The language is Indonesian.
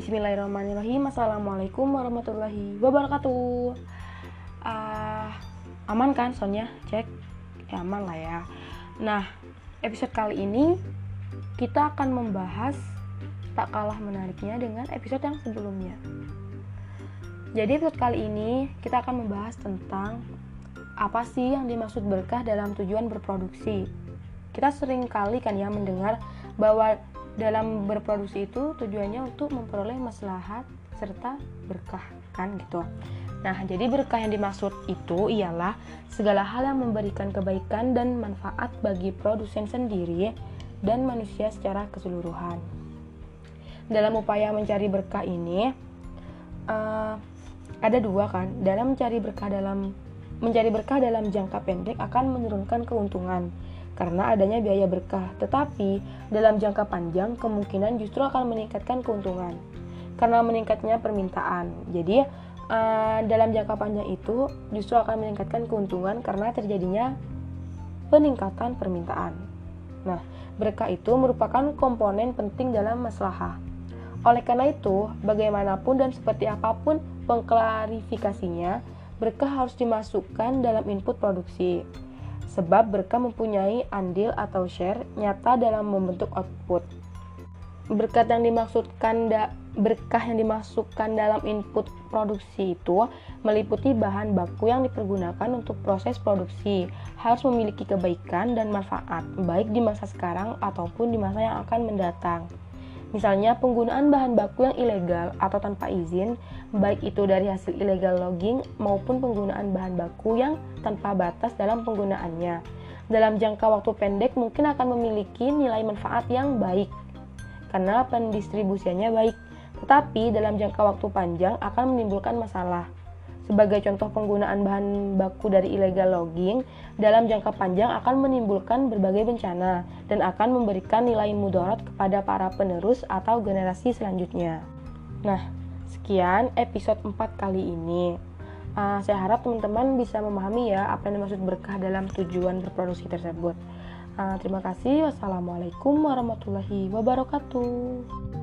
Bismillahirrahmanirrahim. Assalamualaikum warahmatullahi wabarakatuh. Uh, Aman kan soundnya? Cek. Ya, Aman lah ya. Nah episode kali ini Kita akan membahas Tak kalah menariknya dengan episode yang sebelumnya. Jadi episode kali ini Kita akan membahas tentang Apa sih yang dimaksud berkah dalam tujuan berproduksi. Kita sering kali kan ya mendengar bahwa dalam berproduksi itu tujuannya untuk memperoleh maslahat serta berkah kan gitu. Nah, jadi berkah yang dimaksud itu ialah segala hal yang memberikan kebaikan dan manfaat bagi produsen sendiri dan manusia secara keseluruhan. Dalam upaya mencari berkah ini uh, ada dua kan. Dalam mencari berkah dalam mencari berkah dalam jangka pendek akan menurunkan keuntungan karena adanya biaya berkah, tetapi dalam jangka panjang kemungkinan justru akan meningkatkan keuntungan karena meningkatnya permintaan. Jadi uh, dalam jangka panjang itu justru akan meningkatkan keuntungan karena terjadinya peningkatan permintaan. Nah, berkah itu merupakan komponen penting dalam masalah. Oleh karena itu, bagaimanapun dan seperti apa pun pengklarifikasinya, berkah harus dimasukkan dalam input produksi sebab berkah mempunyai andil atau share nyata dalam membentuk output. Berkat yang dimaksudkan da, berkah yang dimasukkan dalam input produksi itu meliputi bahan baku yang dipergunakan untuk proses produksi, harus memiliki kebaikan dan manfaat baik di masa sekarang ataupun di masa yang akan mendatang. Misalnya penggunaan bahan baku yang ilegal atau tanpa izin, baik itu dari hasil illegal logging maupun penggunaan bahan baku yang tanpa batas dalam penggunaannya. Dalam jangka waktu pendek mungkin akan memiliki nilai manfaat yang baik karena pendistribusiannya baik, tetapi dalam jangka waktu panjang akan menimbulkan masalah sebagai contoh penggunaan bahan baku dari illegal logging dalam jangka panjang akan menimbulkan berbagai bencana dan akan memberikan nilai mudarat kepada para penerus atau generasi selanjutnya. Nah, sekian episode 4 kali ini. Uh, saya harap teman-teman bisa memahami ya apa yang dimaksud berkah dalam tujuan berproduksi tersebut. Uh, terima kasih. Wassalamualaikum warahmatullahi wabarakatuh.